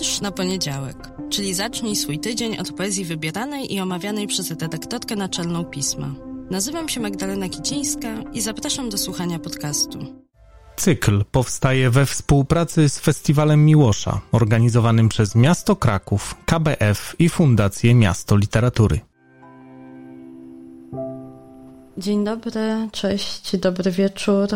Wiersz na poniedziałek, czyli zacznij swój tydzień od poezji wybieranej i omawianej przez redaktorkę naczelną pisma. Nazywam się Magdalena Kicińska i zapraszam do słuchania podcastu. Cykl powstaje we współpracy z Festiwalem Miłosza, organizowanym przez Miasto Kraków, KBF i Fundację Miasto Literatury. Dzień dobry, cześć, dobry wieczór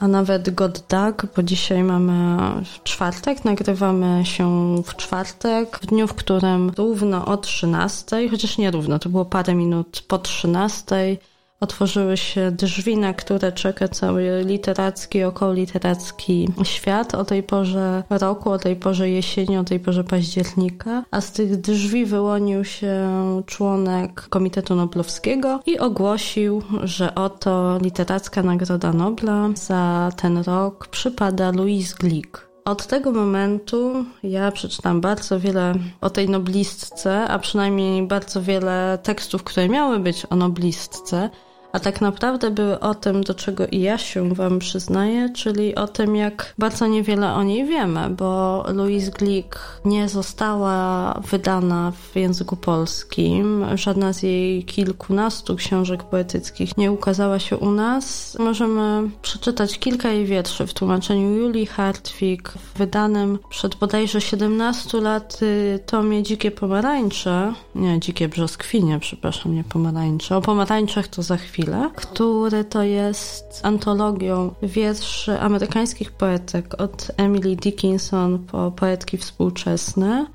a nawet God Dag, bo dzisiaj mamy czwartek, nagrywamy się w czwartek, w dniu, w którym równo o 13, chociaż nie równo, to było parę minut po 13, otworzyły się drzwi, na które czeka cały literacki, okołoliteracki świat. O tej porze roku, o tej porze jesieni, o tej porze października, a z tych drzwi wyłonił się członek Komitetu Noblowskiego i ogłosił, że oto literacka Nagroda Nobla za ten rok przypada Louise Glick. Od tego momentu ja przeczytam bardzo wiele o tej noblistce, a przynajmniej bardzo wiele tekstów, które miały być o noblistce a tak naprawdę były o tym, do czego i ja się Wam przyznaję, czyli o tym, jak bardzo niewiele o niej wiemy, bo Louise Glick nie została wydana w języku polskim. Żadna z jej kilkunastu książek poetyckich nie ukazała się u nas. Możemy przeczytać kilka jej wierszy w tłumaczeniu Julii Hartwig, wydanym przed bodajże 17 lat tomie Dzikie Pomarańcze, nie, Dzikie Brzoskwinie, przepraszam, nie Pomarańcze. O pomarańczach to za chwilę chwilę, który to jest antologią wierszy amerykańskich poetek od Emily Dickinson po poetki współczesne.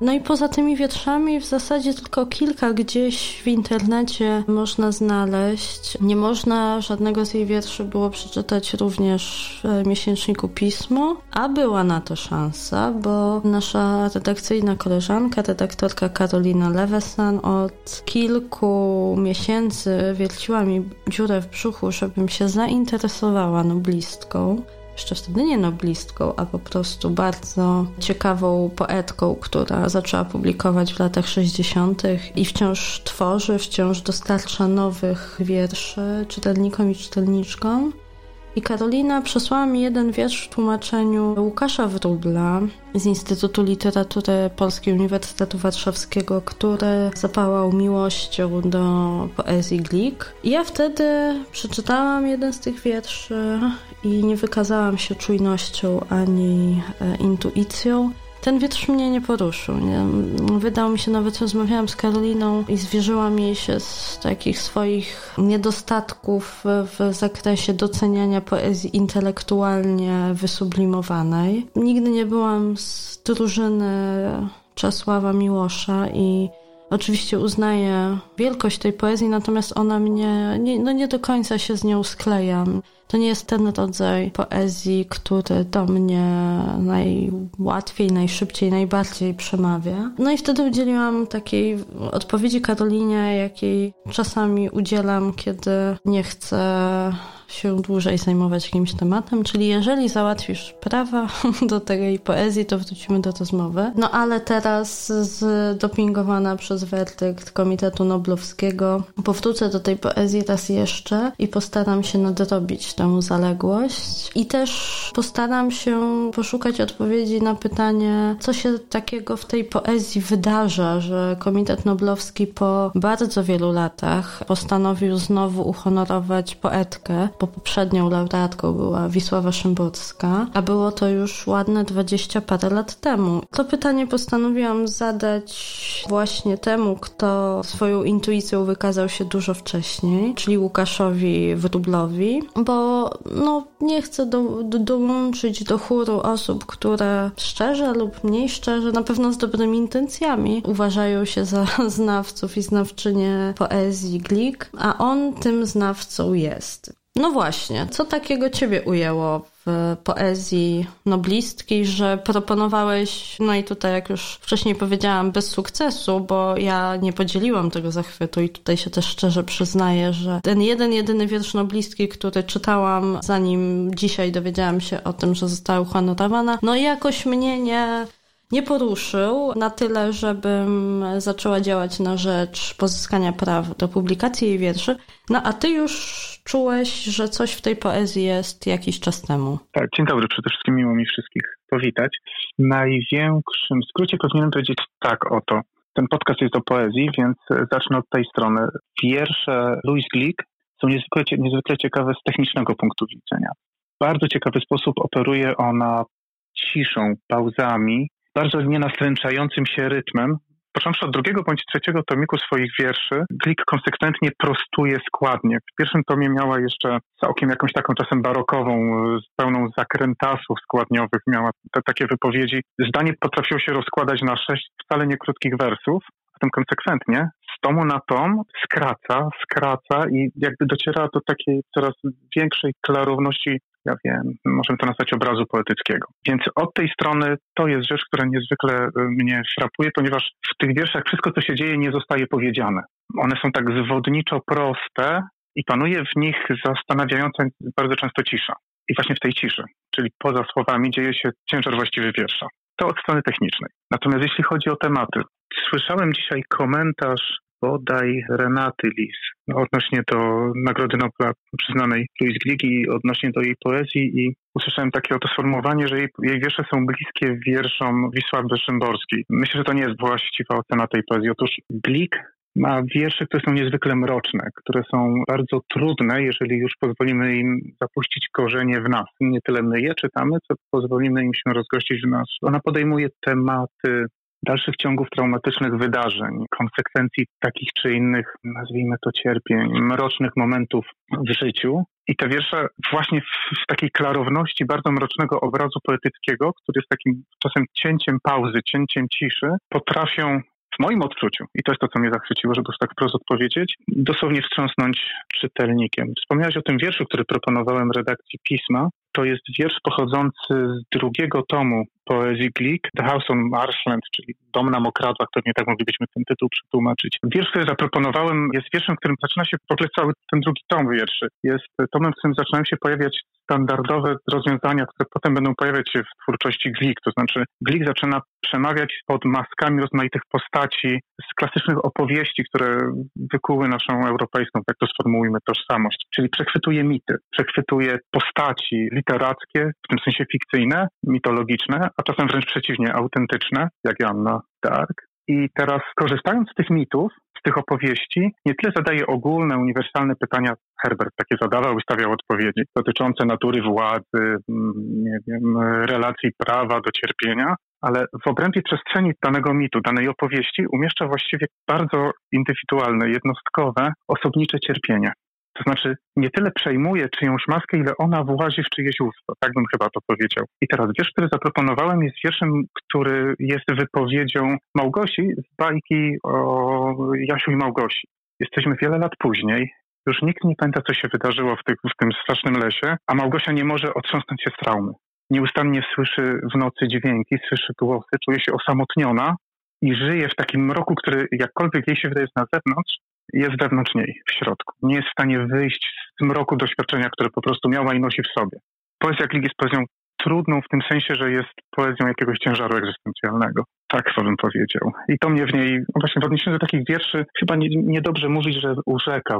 No i poza tymi wietrzami w zasadzie tylko kilka gdzieś w internecie można znaleźć. Nie można żadnego z jej wierszy było przeczytać również w miesięczniku Pismo, a była na to szansa, bo nasza redakcyjna koleżanka, redaktorka Karolina Lewesan od kilku miesięcy wierciła mi dziurę w brzuchu, żebym się zainteresowała noblistką jeszcze wtedy nie noblistką, a po prostu bardzo ciekawą poetką, która zaczęła publikować w latach 60. i wciąż tworzy, wciąż dostarcza nowych wierszy czytelnikom i czytelniczkom. I Karolina przesłała mi jeden wiersz w tłumaczeniu Łukasza Wróbla z Instytutu Literatury Polskiej Uniwersytetu Warszawskiego, który zapałał miłością do poezji Glik. I ja wtedy przeczytałam jeden z tych wierszy i nie wykazałam się czujnością ani e, intuicją. Ten wietrz mnie nie poruszył. Nie? Wydał mi się, nawet rozmawiałam z Karoliną i zwierzyłam jej się z takich swoich niedostatków w zakresie doceniania poezji intelektualnie wysublimowanej. Nigdy nie byłam z drużyny Czesława Miłosza i Oczywiście uznaję wielkość tej poezji, natomiast ona mnie, nie, no nie do końca się z nią sklejam. To nie jest ten rodzaj poezji, który do mnie najłatwiej, najszybciej, najbardziej przemawia. No i wtedy udzieliłam takiej odpowiedzi Karolinie, jakiej czasami udzielam, kiedy nie chcę się dłużej zajmować jakimś tematem, czyli jeżeli załatwisz prawa do tej poezji, to wrócimy do rozmowy. No ale teraz zdopingowana przez werdykt Komitetu Noblowskiego. Powrócę do tej poezji raz jeszcze i postaram się nadrobić tę zaległość. I też postaram się poszukać odpowiedzi na pytanie, co się takiego w tej poezji wydarza, że Komitet Noblowski po bardzo wielu latach postanowił znowu uhonorować poetkę, bo poprzednią laureatką była Wisława Szymborska, a było to już ładne dwadzieścia parę lat temu. To pytanie postanowiłam zadać właśnie temu, kto swoją intuicją wykazał się dużo wcześniej, czyli Łukaszowi Wróblowi, bo no, nie chcę do, do, dołączyć do chóru osób, które szczerze lub mniej szczerze, na pewno z dobrymi intencjami uważają się za znawców i znawczynie poezji Glik, a on tym znawcą jest. No właśnie, co takiego ciebie ujęło w poezji noblistki, że proponowałeś, no i tutaj jak już wcześniej powiedziałam, bez sukcesu, bo ja nie podzieliłam tego zachwytu i tutaj się też szczerze przyznaję, że ten jeden, jedyny wiersz noblistki, który czytałam, zanim dzisiaj dowiedziałam się o tym, że została uhonorowana, no i jakoś mnie nie nie poruszył na tyle, żebym zaczęła działać na rzecz pozyskania praw do publikacji jej wierszy. No a ty już czułeś, że coś w tej poezji jest jakiś czas temu. Tak, dzień dobry. Przede wszystkim miło mi wszystkich powitać. W największym skrócie powinienem powiedzieć tak oto. Ten podcast jest o poezji, więc zacznę od tej strony. Wiersze Louis Glick są niezwykle, niezwykle ciekawe z technicznego punktu widzenia. W bardzo ciekawy sposób operuje ona ciszą, pauzami, bardzo nienastręczającym się rytmem. Począwszy od drugiego bądź trzeciego tomiku swoich wierszy, Glick konsekwentnie prostuje składnie. W pierwszym tomie miała jeszcze całkiem jakąś taką czasem barokową, pełną zakrętasów składniowych, miała te takie wypowiedzi. Zdanie potrafiło się rozkładać na sześć wcale nie krótkich wersów, potem konsekwentnie z tomu na tom skraca, skraca i jakby dociera do takiej coraz większej klarowności ja wiem, możemy to nazwać obrazu poetyckiego. Więc od tej strony to jest rzecz, która niezwykle y, mnie frapuje, ponieważ w tych wierszach wszystko, co się dzieje, nie zostaje powiedziane. One są tak zwodniczo proste i panuje w nich zastanawiająca bardzo często cisza. I właśnie w tej ciszy, czyli poza słowami, dzieje się ciężar właściwy wiersza. To od strony technicznej. Natomiast jeśli chodzi o tematy, słyszałem dzisiaj komentarz bodaj Renaty Lis odnośnie do Nagrody Nobla przyznanej Louise Gligi, odnośnie do jej poezji i usłyszałem takie oto sformułowanie, że jej, jej wiersze są bliskie wierszom Wisławy Szymborskiej. Myślę, że to nie jest właściwa ocena tej poezji. Otóż Glik ma wiersze, które są niezwykle mroczne, które są bardzo trudne, jeżeli już pozwolimy im zapuścić korzenie w nas. Nie tyle my je czytamy, co pozwolimy im się rozgościć w nas. Ona podejmuje tematy dalszych ciągów traumatycznych wydarzeń, konsekwencji takich czy innych, nazwijmy to cierpień, mrocznych momentów w życiu. I te wiersze właśnie w, w, takiej klarowności bardzo mrocznego obrazu poetyckiego, który jest takim czasem cięciem pauzy, cięciem ciszy, potrafią w moim odczuciu, i to jest to, co mnie zachwyciło, żeby tak wprost odpowiedzieć, dosłownie wstrząsnąć czytelnikiem. Wspomniałeś o tym wierszu, który proponowałem redakcji pisma. To jest wiersz pochodzący z drugiego tomu poezji Glick, The House on Marshland, czyli Dom na Mokradłach, pewnie tak moglibyśmy ten tytuł przetłumaczyć. Wiersz, który zaproponowałem, jest wierszem, w którym zaczyna się w ogóle cały ten drugi tom wierszy. Jest tomem, w którym zaczynają się pojawiać standardowe rozwiązania, które potem będą pojawiać się w twórczości Glick. To znaczy Glick zaczyna przemawiać pod maskami rozmaitych postaci z klasycznych opowieści, które wykuły naszą europejską, tak to sformułujmy, tożsamość. Czyli przechwytuje mity, przechwytuje postaci literackie, w tym sensie fikcyjne, mitologiczne, a czasem wręcz przeciwnie, autentyczne, jak Joanna Dark. I teraz korzystając z tych mitów, z tych opowieści, nie tyle zadaje ogólne, uniwersalne pytania, Herbert takie zadawał, stawiał odpowiedzi dotyczące natury władzy, mm, nie wiem, relacji prawa do cierpienia, ale w obrębie przestrzeni danego mitu, danej opowieści umieszcza właściwie bardzo indywidualne, jednostkowe, osobnicze cierpienie. To znaczy nie tyle przejmuje czyjąś maskę, ile ona włazi w czyjeś usta. Tak bym chyba to powiedział. I teraz wiersz, który zaproponowałem jest wierszem, który jest wypowiedzią Małgosi z bajki o Jasiu i Małgosi. Jesteśmy wiele lat później. Już nikt nie pamięta, co się wydarzyło w, tych, w tym strasznym lesie, a Małgosia nie może otrząsnąć się z traumy. Nieustannie słyszy w nocy dźwięki, słyszy głosy, czuje się osamotniona i żyje w takim mroku, który jakkolwiek jej się wydaje na zewnątrz, jest wewnątrz niej, w środku. Nie jest w stanie wyjść z mroku doświadczenia, które po prostu miała i nosi w sobie. Poezja Klik jest poezją trudną w tym sensie, że jest poezją jakiegoś ciężaru egzystencjalnego. Tak to bym powiedział. I to mnie w niej, właśnie w odniesieniu do takich wierszy, chyba niedobrze nie mówić, że urzeka.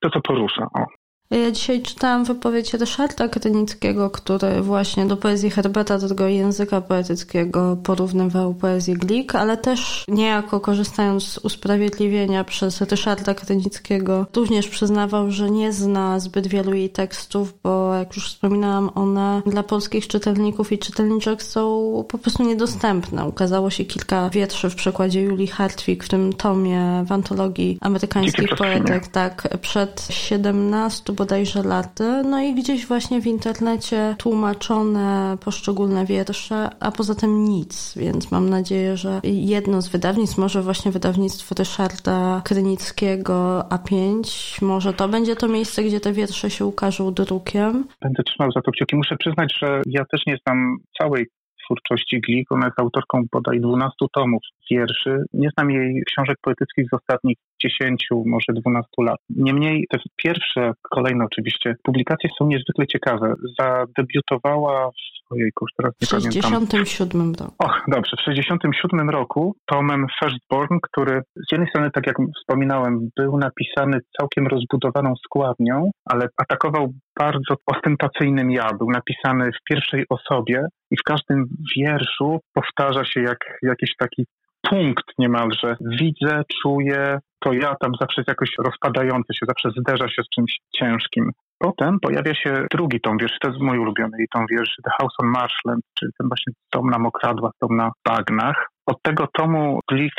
To, co porusza. O. Ja dzisiaj czytałam wypowiedź Ryszarda Krynickiego, który właśnie do poezji Herbeta, do tego języka poetyckiego porównywał poezję Glik, ale też niejako korzystając z usprawiedliwienia przez Ryszarda Krynickiego, również przyznawał, że nie zna zbyt wielu jej tekstów, bo jak już wspominałam, one dla polskich czytelników i czytelniczek są po prostu niedostępne. Ukazało się kilka wierszy w przekładzie Julii Hartwig w tym tomie w antologii amerykańskich poetek, tak, przed 17 bodajże laty, no i gdzieś właśnie w internecie tłumaczone poszczególne wiersze, a poza tym nic, więc mam nadzieję, że jedno z wydawnictw, może właśnie wydawnictwo Ryszarda Krynickiego A5, może to będzie to miejsce, gdzie te wiersze się ukażą drukiem. Będę trzymał za to kciuki. Muszę przyznać, że ja też nie znam całej twórczości Glik. Ona jest autorką bodaj 12 tomów wierszy. Nie znam jej książek poetyckich z ostatnich 10, może 12 lat. Niemniej te pierwsze, kolejne oczywiście, publikacje są niezwykle ciekawe. Zadebiutowała w ojejku, już teraz nie w pamiętam. W 67 roku. Och, dobrze, w 67 roku tomem Firstborn, który z jednej strony, tak jak wspominałem, był napisany całkiem rozbudowaną składnią, ale atakował bardzo ostentacyjnym ja. Był napisany w pierwszej osobie i w każdym wierszu powtarza się jak jakiś taki punkt niemalże. Widzę, czuję, to ja tam zawsze jest jakoś rozpadający się, zawsze zderza się z czymś ciężkim. Potem pojawia się drugi tom wierszy, to jest mój ulubiony i tom wierszy The House on Marshland, czyli ten właśnie tom na mokradłach, tom na bagnach. Od tego tomu Glick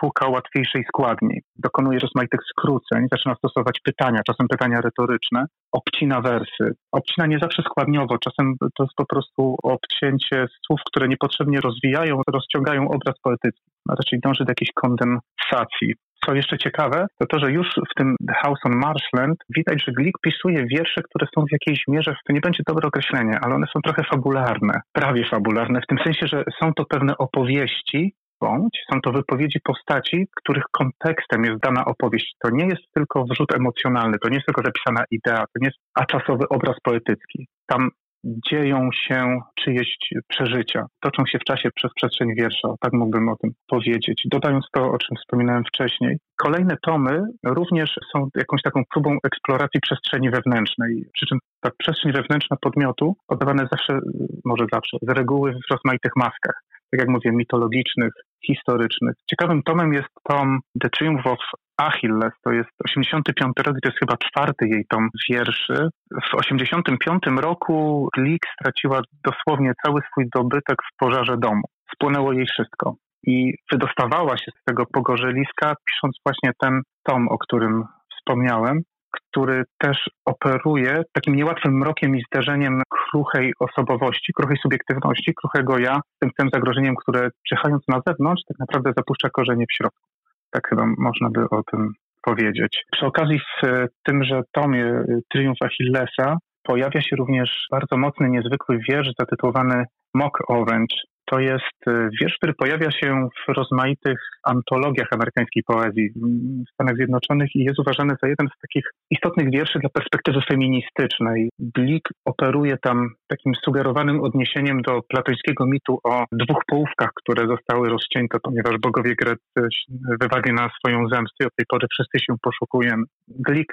szuka łatwiejszej składni, dokonuje rozmaitych skróceń, zaczyna stosować pytania, czasem pytania retoryczne, obcina wersy. Obcina nie zawsze składniowo, czasem to jest po prostu obcięcie słów, które niepotrzebnie rozwijają, rozciągają obraz poetycki. No, raczej dąży do jakiejś kondensacji. Co jeszcze ciekawe, to to, że już w tym House on Marshland widać, że Glick pisuje wiersze, które są w jakiejś mierze, to nie będzie dobre określenie, ale one są trochę fabularne, prawie fabularne, w tym sensie, że są to pewne opowieści, bądź są to wypowiedzi postaci, których kontekstem jest dana opowieść. To nie jest tylko wrzut emocjonalny, to nie jest tylko zapisana idea, to nie jest aczasowy obraz poetycki. Tam dzieją się czyjeś przeżycia, toczą się w czasie przez przestrzeń wiersza, tak mógłbym o tym powiedzieć. Dodając to, o czym wspominałem wcześniej, kolejne tomy również są jakąś taką próbą eksploracji przestrzeni wewnętrznej, przy czym ta przestrzeń wewnętrzna podmiotu podawana zawsze, może zawsze, z reguły w rozmaitych maskach tak jak mówię, mitologicznych, historycznych. Ciekawym tomem jest tom The Triumph of Achilles, to jest 85 rok, to jest chyba czwarty jej tom wierszy. W 85 roku Glick straciła dosłownie cały swój dobytek w pożarze domu. Spłonęło jej wszystko. I wydostawała się z tego pogorzeliska, pisząc właśnie ten tom, o którym wspomniałem który też operuje takim niełatwym mrokiem i zderzeniem kruchej osobowości, kruchej subiektywności, kruchego ja, tym, tym zagrożeniem, które czyhając na zewnątrz, tak naprawdę zapuszcza korzenie w środku. Tak chyba można by o tym powiedzieć. Przy okazji w tymże tomie Triumf Achillesa pojawia się również bardzo mocny, niezwykły wiersz zatytułowany Mock Orange, to jest y, wiersz, który pojawia się w rozmaitych antologiach amerykańskiej poezji w Stanach Zjednoczonych i jest uważany za jeden z takich istotnych wierszy dla perspektywy feministycznej. Blik operuje tam takim sugerowanym odniesieniem do platońskiego mitu o dwóch połówkach, które zostały rozcięte, ponieważ bogowie Grecy wywali na swoją zemstę i od tej pory wszyscy się poszukujemy. Glik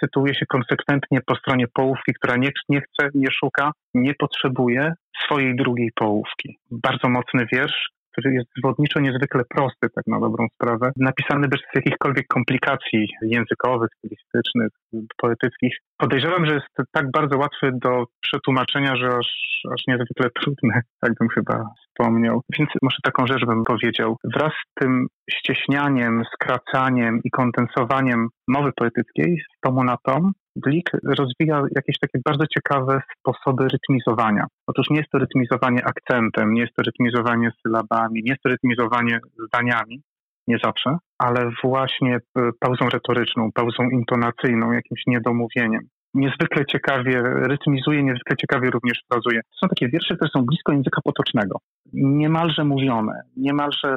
sytuuje się konsekwentnie po stronie połówki, która nie, nie chce, nie szuka, nie potrzebuje swojej drugiej połówki. Bardzo mocny wiersz, który jest zwodniczo niezwykle prosty, tak na dobrą sprawę, napisany bez jakichkolwiek komplikacji językowych, stylistycznych, poetyckich. Podejrzewam, że jest tak bardzo łatwy do przetłumaczenia, że aż, aż niezwykle trudny, tak bym chyba wspomniał. Więc może taką rzecz bym powiedział. Wraz z tym ścieśnianiem, skracaniem i kondensowaniem mowy poetyckiej z tomu na tom, Blik rozwija jakieś takie bardzo ciekawe sposoby rytmizowania. Otóż nie jest to rytmizowanie akcentem, nie jest to rytmizowanie sylabami, nie jest to rytmizowanie zdaniami, nie zawsze, ale właśnie e, pauzą retoryczną, pauzą intonacyjną, jakimś niedomówieniem. Niezwykle ciekawie rytmizuje, niezwykle ciekawie również frazuje. Są takie wiersze, które są blisko języka potocznego, niemalże mówione, niemalże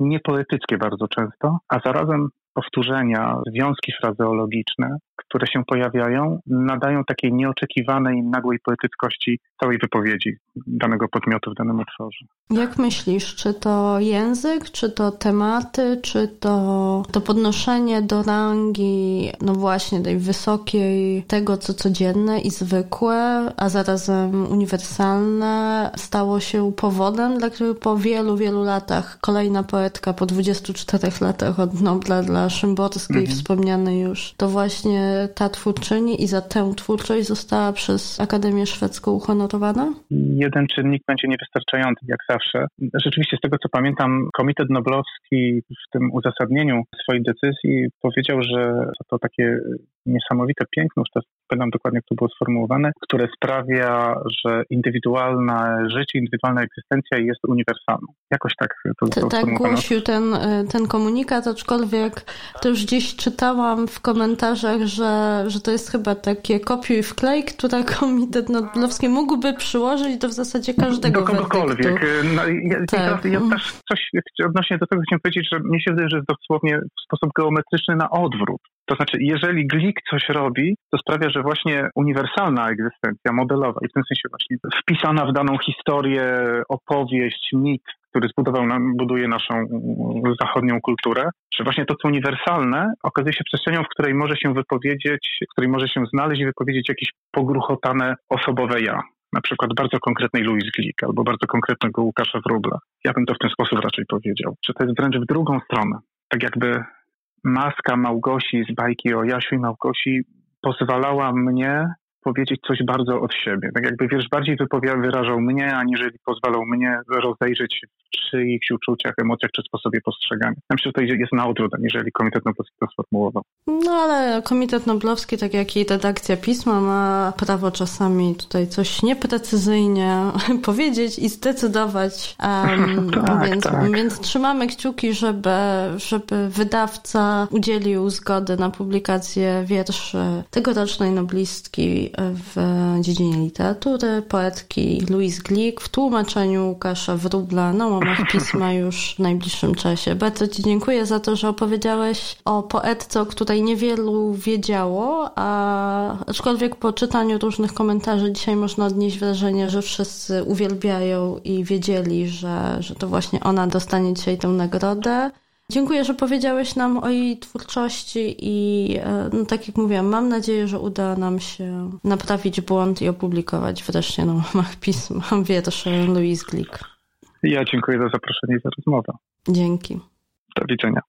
niepoetyckie bardzo często, a zarazem powtórzenia, związki frazeologiczne, które się pojawiają, nadają takiej nieoczekiwanej, nagłej poetyckości całej wypowiedzi danego podmiotu w danym utworze. Jak myślisz, czy to język, czy to tematy, czy to, to podnoszenie do rangi, no właśnie, tej wysokiej, tego co codzienne i zwykłe, a zarazem uniwersalne, stało się powodem, dla którego po wielu, wielu latach kolejna poetka po 24 latach od Nobla dla Szymborskiej, mhm. wspomnianej już, to właśnie ta twórczyni i za tę twórczość została przez Akademię Szwedzką uhonorowana? Jeden czynnik będzie niewystarczający, jak zawsze. Rzeczywiście, z tego co pamiętam, Komitet Noblowski w tym uzasadnieniu swojej decyzji powiedział, że to takie niesamowite piękno, już teraz pamiętam dokładnie, jak to było sformułowane, które sprawia, że indywidualne życie, indywidualna egzystencja jest uniwersalną. Jakoś tak to zostało Tak głosił ten, ten komunikat, aczkolwiek to już gdzieś czytałam w komentarzach, że, że to jest chyba takie kopiuj wklej, które Komitet Noblowski mógłby przyłożyć do w zasadzie każdego Do kogokolwiek. No, ja, tak. ja mm. też coś odnośnie do tego chciałem powiedzieć, że mnie się wydaje, że jest dosłownie w sposób geometryczny na odwrót To znaczy, jeżeli Glik coś robi, to sprawia, że właśnie uniwersalna egzystencja modelowa i w tym sensie właśnie wpisana w daną historię, opowieść, mit, który zbudował buduje naszą zachodnią kulturę, że właśnie to, co uniwersalne, okazuje się przestrzenią, w której może się wypowiedzieć, w której może się znaleźć i wypowiedzieć jakieś pogruchotane osobowe ja. Na przykład bardzo konkretnej Louis Glik albo bardzo konkretnego Łukasza Wróbla. Ja bym to w ten sposób raczej powiedział, że to jest wręcz w drugą stronę. Tak jakby maska Małgosi z bajki o Jasiu i Małgosi pozwalała mnie powiedzieć coś bardzo od siebie. Tak jakby wiersz bardziej wyrażał mnie, aniżeli pozwalał mnie rozejrzeć czyichś uczuciach, emocjach czy sposobie postrzegania. Ja myślę, że to jest na odwrót, aniżeli Komitet Noblowski to sformułował. No ale Komitet Noblowski, tak jak i redakcja pisma, ma prawo czasami tutaj coś nieprecyzyjnie powiedzieć i zdecydować. Um, tak, więc, tak. więc trzymamy kciuki, żeby, żeby wydawca udzielił zgody na publikację wierszy tegorocznej noblistki w dziedzinie literatury, poetki Louise Glick w tłumaczeniu Łukasza Wróbla na łamach pisma już w najbliższym czasie. Bardzo Ci dziękuję za to, że opowiedziałeś o poetce, o której niewielu wiedziało, a aczkolwiek po czytaniu różnych komentarzy dzisiaj można odnieść wrażenie, że wszyscy uwielbiają i wiedzieli, że, że to właśnie ona dostanie dzisiaj tę nagrodę. Dziękuję, że powiedziałeś nam o jej twórczości i e, no, tak jak mówiłam, mam nadzieję, że uda nam się naprawić błąd i opublikować wreszcie na łamach pisma wiersze Louise Glick. Ja dziękuję za zaproszenie i za rozmowę. Dzięki. Do widzenia.